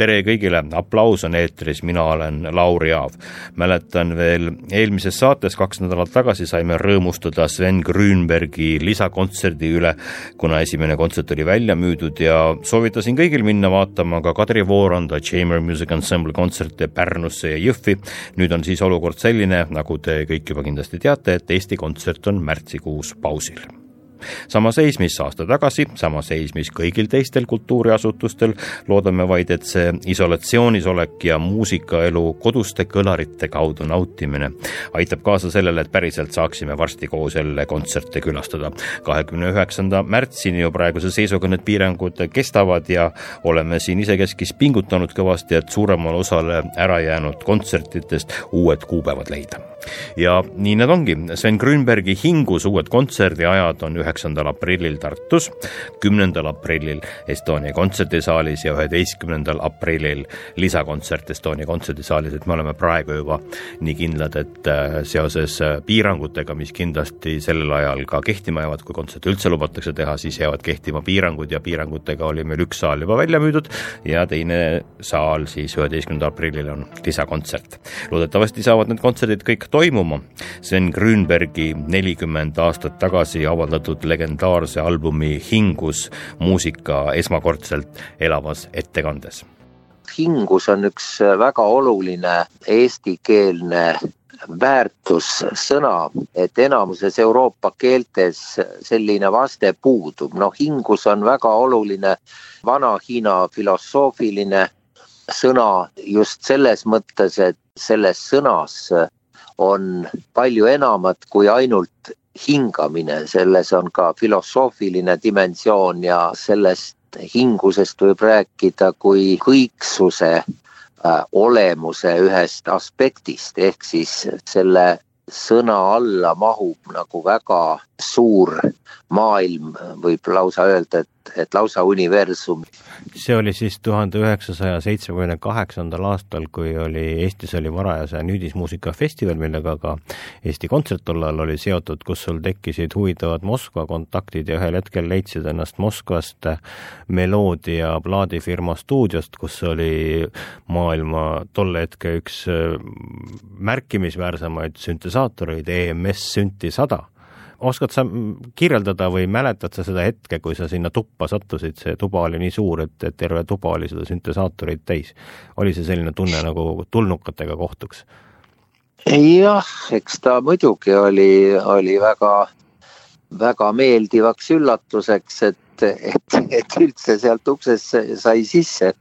Tere kõigile, aplaus on eetris, mina olen Lauri Aav. mäletan veel eelmises saates kaks nädalat tagasi saime rõõmustada Sven Grünbergi lisakontserdi üle, kuna esimene kontsert oli välja müüdud ja soovitasin kõigil minna vaatama ka Kadri Vooranda Chamber Music Ensemble kontserte Pärnusse ja Jõhvi. nüüd on siis olukord selline, nagu te kõik juba kindlasti teate, et Eesti Kontsert on märtsikuus pausil sama seis, mis aasta tagasi, sama seis, mis kõigil teistel kultuuriasutustel, loodame vaid, et see isolatsioonis olek ja muusikaelu koduste kõlarite kaudu nautimine aitab kaasa sellele, et päriselt saaksime varsti koos jälle kontserte külastada. kahekümne üheksanda märtsini ju praeguse seisuga need piirangud kestavad ja oleme siin isekeskis pingutanud kõvasti, et suuremale osale ära jäänud kontsertidest uued kuupäevad leida. ja nii need ongi, Sven Grünbergi hingus uued kontserdiajad on ühe üheksandal aprillil Tartus, kümnendal aprillil Estonia kontserdisaalis ja üheteistkümnendal aprillil lisakontsert Estonia kontserdisaalis, et me oleme praegu juba nii kindlad, et äh, seoses äh, piirangutega, mis kindlasti sellel ajal ka kehtima jäävad, kui kontserte üldse lubatakse teha, siis jäävad kehtima piirangud ja piirangutega oli meil üks saal juba välja müüdud ja teine saal siis üheteistkümnendal aprillil on lisakontsert. loodetavasti saavad need kontserdid kõik toimuma. Sven Grünbergi nelikümmend aastat tagasi avaldatud kuulatud legendaarse albumi Hingus muusika esmakordselt elavas ettekandes. hingus on üks väga oluline eestikeelne väärtussõna, et enamuses Euroopa keeltes selline vaste puudub. noh, hingus on väga oluline Vana-Hiina filosoofiline sõna just selles mõttes, et selles sõnas on palju enamat kui ainult hingamine, selles on ka filosoofiline dimensioon ja sellest hingusest võib rääkida kui kõiksuse äh, olemuse ühest aspektist, ehk siis selle sõna alla mahub nagu väga suur maailm, võib lausa öelda, et, et lausa universum. see oli siis tuhande üheksasaja seitsmekümne kaheksandal aastal, kui oli Eestis oli varajase nüüdismuusikafestival, millega ka Eesti Kontsert tol ajal oli seotud, kus sul tekkisid huvitavad Moskva kontaktid ja ühel hetkel leidsid ennast Moskvast Meloodia plaadifirma stuudiost, kus oli maailma tolle hetke üks märkimisväärsemaid süntesaatoreid, EMS Synthi sada oskad sa kirjeldada või mäletad sa seda hetke, kui sa sinna tuppa sattusid, see tuba oli nii suur, et, et terve tuba oli seda süntesaatorit täis. oli see selline tunne nagu tulnukatega kohtuks? jah, eks ta muidugi oli, oli väga, väga meeldivaks üllatuseks, et, et, et üldse sealt uksest sai sisse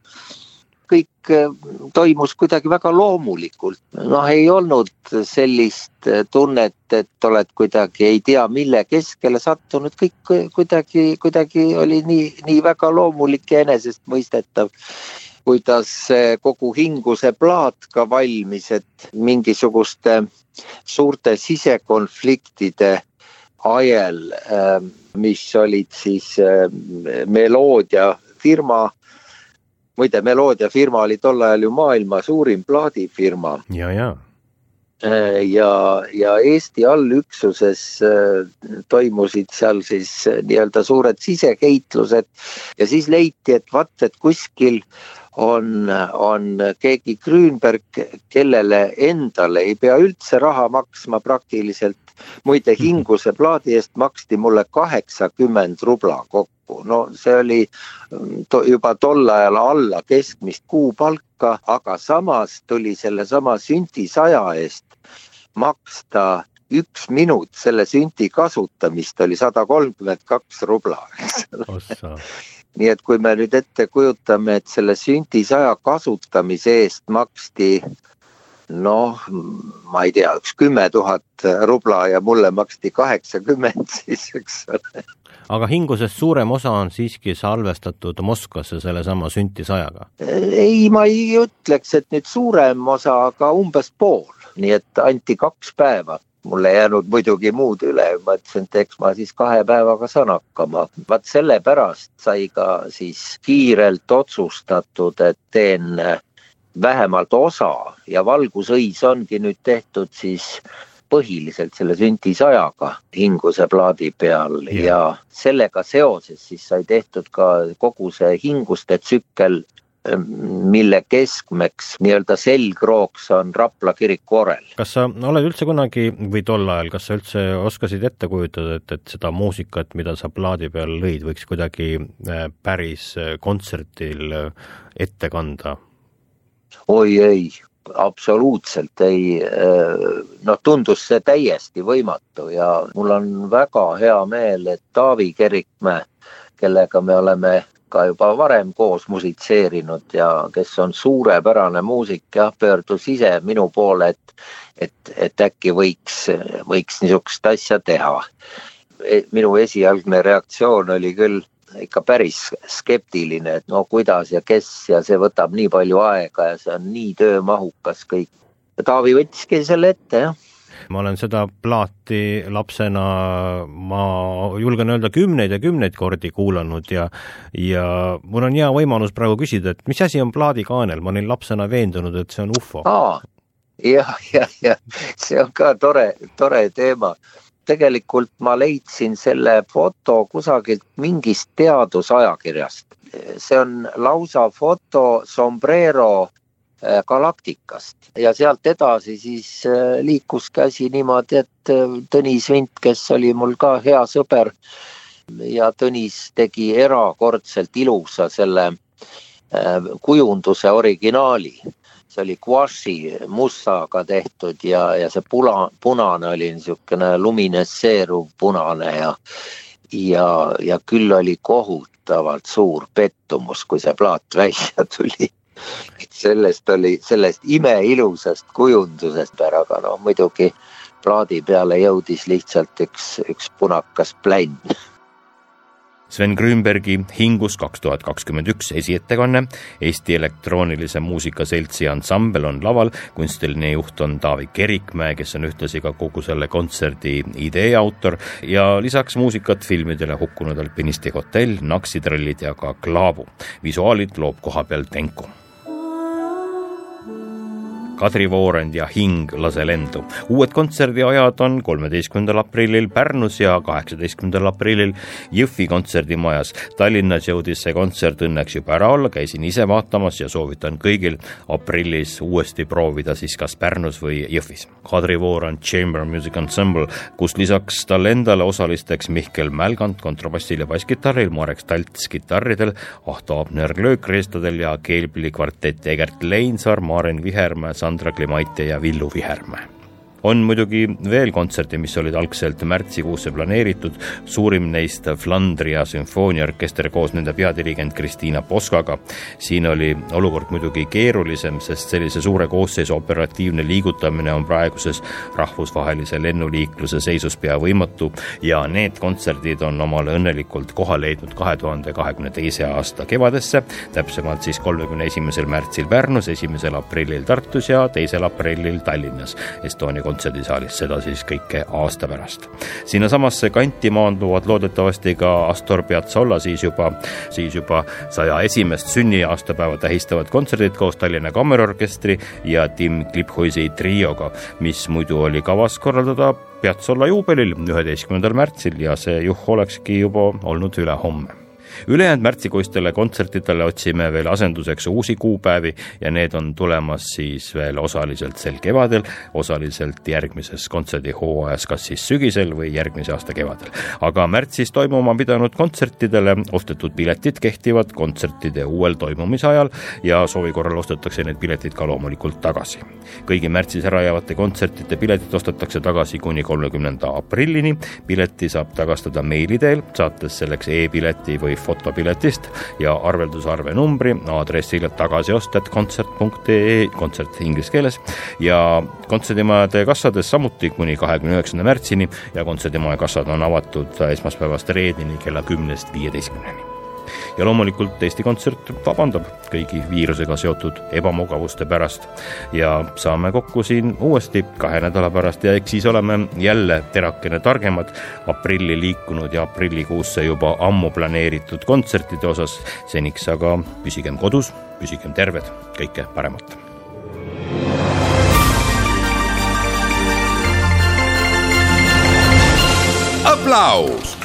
kõik eh, toimus kuidagi väga loomulikult. noh, ei olnud sellist eh, tunnet, et oled kuidagi ei tea mille keskele sattunud, kõik kuidagi, kuidagi oli nii, nii väga loomulik ja enesestmõistetav kuidas kogu hinguse plaat ka valmis, et mingisuguste suurte sisekonfliktide ajel, mis olid siis Meloodia firma muide, Meloodia firma oli tol ajal ju maailma suurim plaadifirma. ja, ja äh, ja, ja Eesti allüksuses äh, toimusid seal siis äh, nii-öelda suured siseheitlused ja siis leiti, et vaat, et kuskil on, on keegi Grünberg, kellele endale ei pea üldse raha maksma praktiliselt. muide, Hinguse plaadi eest maksti mulle kaheksakümmend rubla kokku. No see oli mm, to, juba tol ajal alla keskmist kuupalka, aga samas tuli sellesama sünti saja eest maksta üks minut. Selle sünti kasutamist oli sada kolmkümmend kaks rubla, eks ole nii et kui me nüüd ette kujutame, et selle sünti saja kasutamise eest maksti noh, ma ei tea, üks kümme tuhat rubla ja mulle maksti kaheksakümmend siis, eks ole. aga hingusest suurem osa on siiski salvestatud Moskvasse sellesama Sünti sajaga? ei, ma ei ütleks, et nüüd suurem osa, aga umbes pool, nii et anti kaks päeva mul ei jäänud muidugi muud üle, ma ütlesin, et eks ma siis kahe päevaga saan hakkama. vaat sellepärast sai ka siis kiirelt otsustatud, et teen vähemalt osa ja valgusõis ongi nüüd tehtud siis põhiliselt selle Sünti sajaga hinguse plaadi peal ja. ja sellega seoses siis sai tehtud ka kogu see hinguste tsükkel, mille keskmeks nii-öelda selgrooks on Rapla kiriku orel. kas sa oled üldse kunagi või tol ajal, kas sa üldse oskasid ette kujutada, et, et seda muusikat, mida sa plaadi peal lõid, võiks kuidagi äh, päris äh, kontserdil äh, ette kanda oi ei, absoluutselt ei, noh, tundus see täiesti võimatu ja mul on väga hea meel, et Taavi Kerikmäe, kellega me oleme ka juba varem koos musitseerinud ja kes on suurepärane muusik, jah, pöördus ise minu poole, et, et, et äkki võiks, võiks niisugust asja teha. E, minu esialgne reaktsioon oli küll ikka päris skeptiline, et no kuidas ja kes ja see võtab nii palju aega ja see on nii töömahukas kõik. Taavi võttiski selle ette, jah ma olen seda plaati lapsena, ma julgen öelda, kümneid ja kümneid kordi kuulanud ja ja mul on hea võimalus praegu küsida, et mis asi on plaadikaanel, ma olin lapsena veendunud, et see on ufo. jah, jah, jah, see on ka tore, tore teema tegelikult ma leidsin selle foto kusagilt mingist teadusajakirjast. see on lausa foto sombrero galaktikast ja sealt edasi siis äh, liikus käsi niimoodi, et äh, Tõnis Vint, kes oli mul ka hea sõber ja Tõnis tegi erakordselt ilusa selle kujunduse originaali see oli gouache'i mussaga tehtud ja, ja see pula, punane oli niisugune luminesseeruv punane ja ja, ja küll oli kohutavalt suur pettumus, kui see plaat välja tuli. Sellest oli, sellest imeilusast kujundusest ära, aga noh, muidugi plaadi peale jõudis lihtsalt üks, üks punakas plänn Sven Grünbergi Hingus kaks tuhat kakskümmend üks esiettekanne, Eesti Elektroonilise Muusika Seltsi ansambel on laval, kunstiline juht on Taavi Kerikmäe, kes on ühtlasi ka kogu selle kontserdi idee autor ja lisaks muusikat filmidele Hukkunud alpinisti hotell, Naksitrallid ja ka Klaabu. visuaalid loob kohapeal Tenko Kadri Voorend ja Hing lase lendu. uued kontserdiajad on kolmeteistkümnendal aprillil Pärnus ja kaheksateistkümnendal aprillil Jõhvi kontserdimajas. Tallinnas jõudis see kontsert õnneks juba ära olla, käisin ise vaatamas ja soovitan kõigil aprillis uuesti proovida siis kas Pärnus või Jõhvis. Kadri Voorand Chamber Music Ensemble, kus lisaks talle endale osalisteks Mihkel Mälgant kontrabassil ja basskitarril, Marek Stalts kitarridel, Ahto Abner löökriistadel ja keelpilli kvartett Egert Leinsaar, Maren Vihermäe, Sandra Klimaite ja Villu Vihermäe on muidugi veel kontserte, mis olid algselt märtsikuusse planeeritud, suurim neist Flandria sümfooniaorkester koos nende peadirigent Kristiina Poskaga. siin oli olukord muidugi keerulisem, sest sellise suure koosseisu operatiivne liigutamine on praeguses rahvusvahelise lennuliikluse seisus pea võimatu ja need kontserdid on omale õnnelikult koha leidnud kahe tuhande kahekümne teise aasta kevadesse, täpsemalt siis kolmekümne esimesel märtsil Pärnus, esimesel aprillil Tartus ja teisel aprillil Tallinnas Estonia kontserdisaalis, seda siis kõike aasta pärast. sinnasamasse kanti maanduvad loodetavasti ka Astor Piazzolla siis juba, siis juba saja esimest sünniaastapäeva tähistavad kontserdid koos Tallinna Kammerorkestri ja Tim Kliphuisi trioga, mis muidu oli kavas korraldada Piazzolla juubelil, üheteistkümnendal märtsil ja see juh olekski juba olnud ülehomme ülejäänud märtsikuistele kontsertidele otsime veel asenduseks uusi kuupäevi ja need on tulemas siis veel osaliselt sel kevadel, osaliselt järgmises kontserdihooajas, kas siis sügisel või järgmise aasta kevadel. aga märtsis toimuma pidanud kontsertidele ostetud piletid kehtivad kontsertide uuel toimumise ajal ja soovi korral ostetakse need piletid ka loomulikult tagasi. kõigi märtsis ära jäävate kontsertide piletid ostetakse tagasi kuni kolmekümnenda aprillini. pileti saab tagastada meili teel, saates selleks e-pileti või fotopiletist ja arveldusarve numbri aadressil tagasiosted.kontsert.ee, kontsert inglise keeles ja kontserdimajade kassades samuti kuni kahekümne üheksanda märtsini ja kontserdimaja kassad on avatud esmaspäevast reedeni kella kümnest viieteistkümneni ja loomulikult Eesti Kontsert vabandab kõigi viirusega seotud ebamugavuste pärast ja saame kokku siin uuesti kahe nädala pärast ja eks siis oleme jälle terakene targemad aprilli liikunud ja aprillikuusse juba ammu planeeritud kontsertide osas. seniks aga püsigem kodus, püsigem terved, kõike paremat. aplaus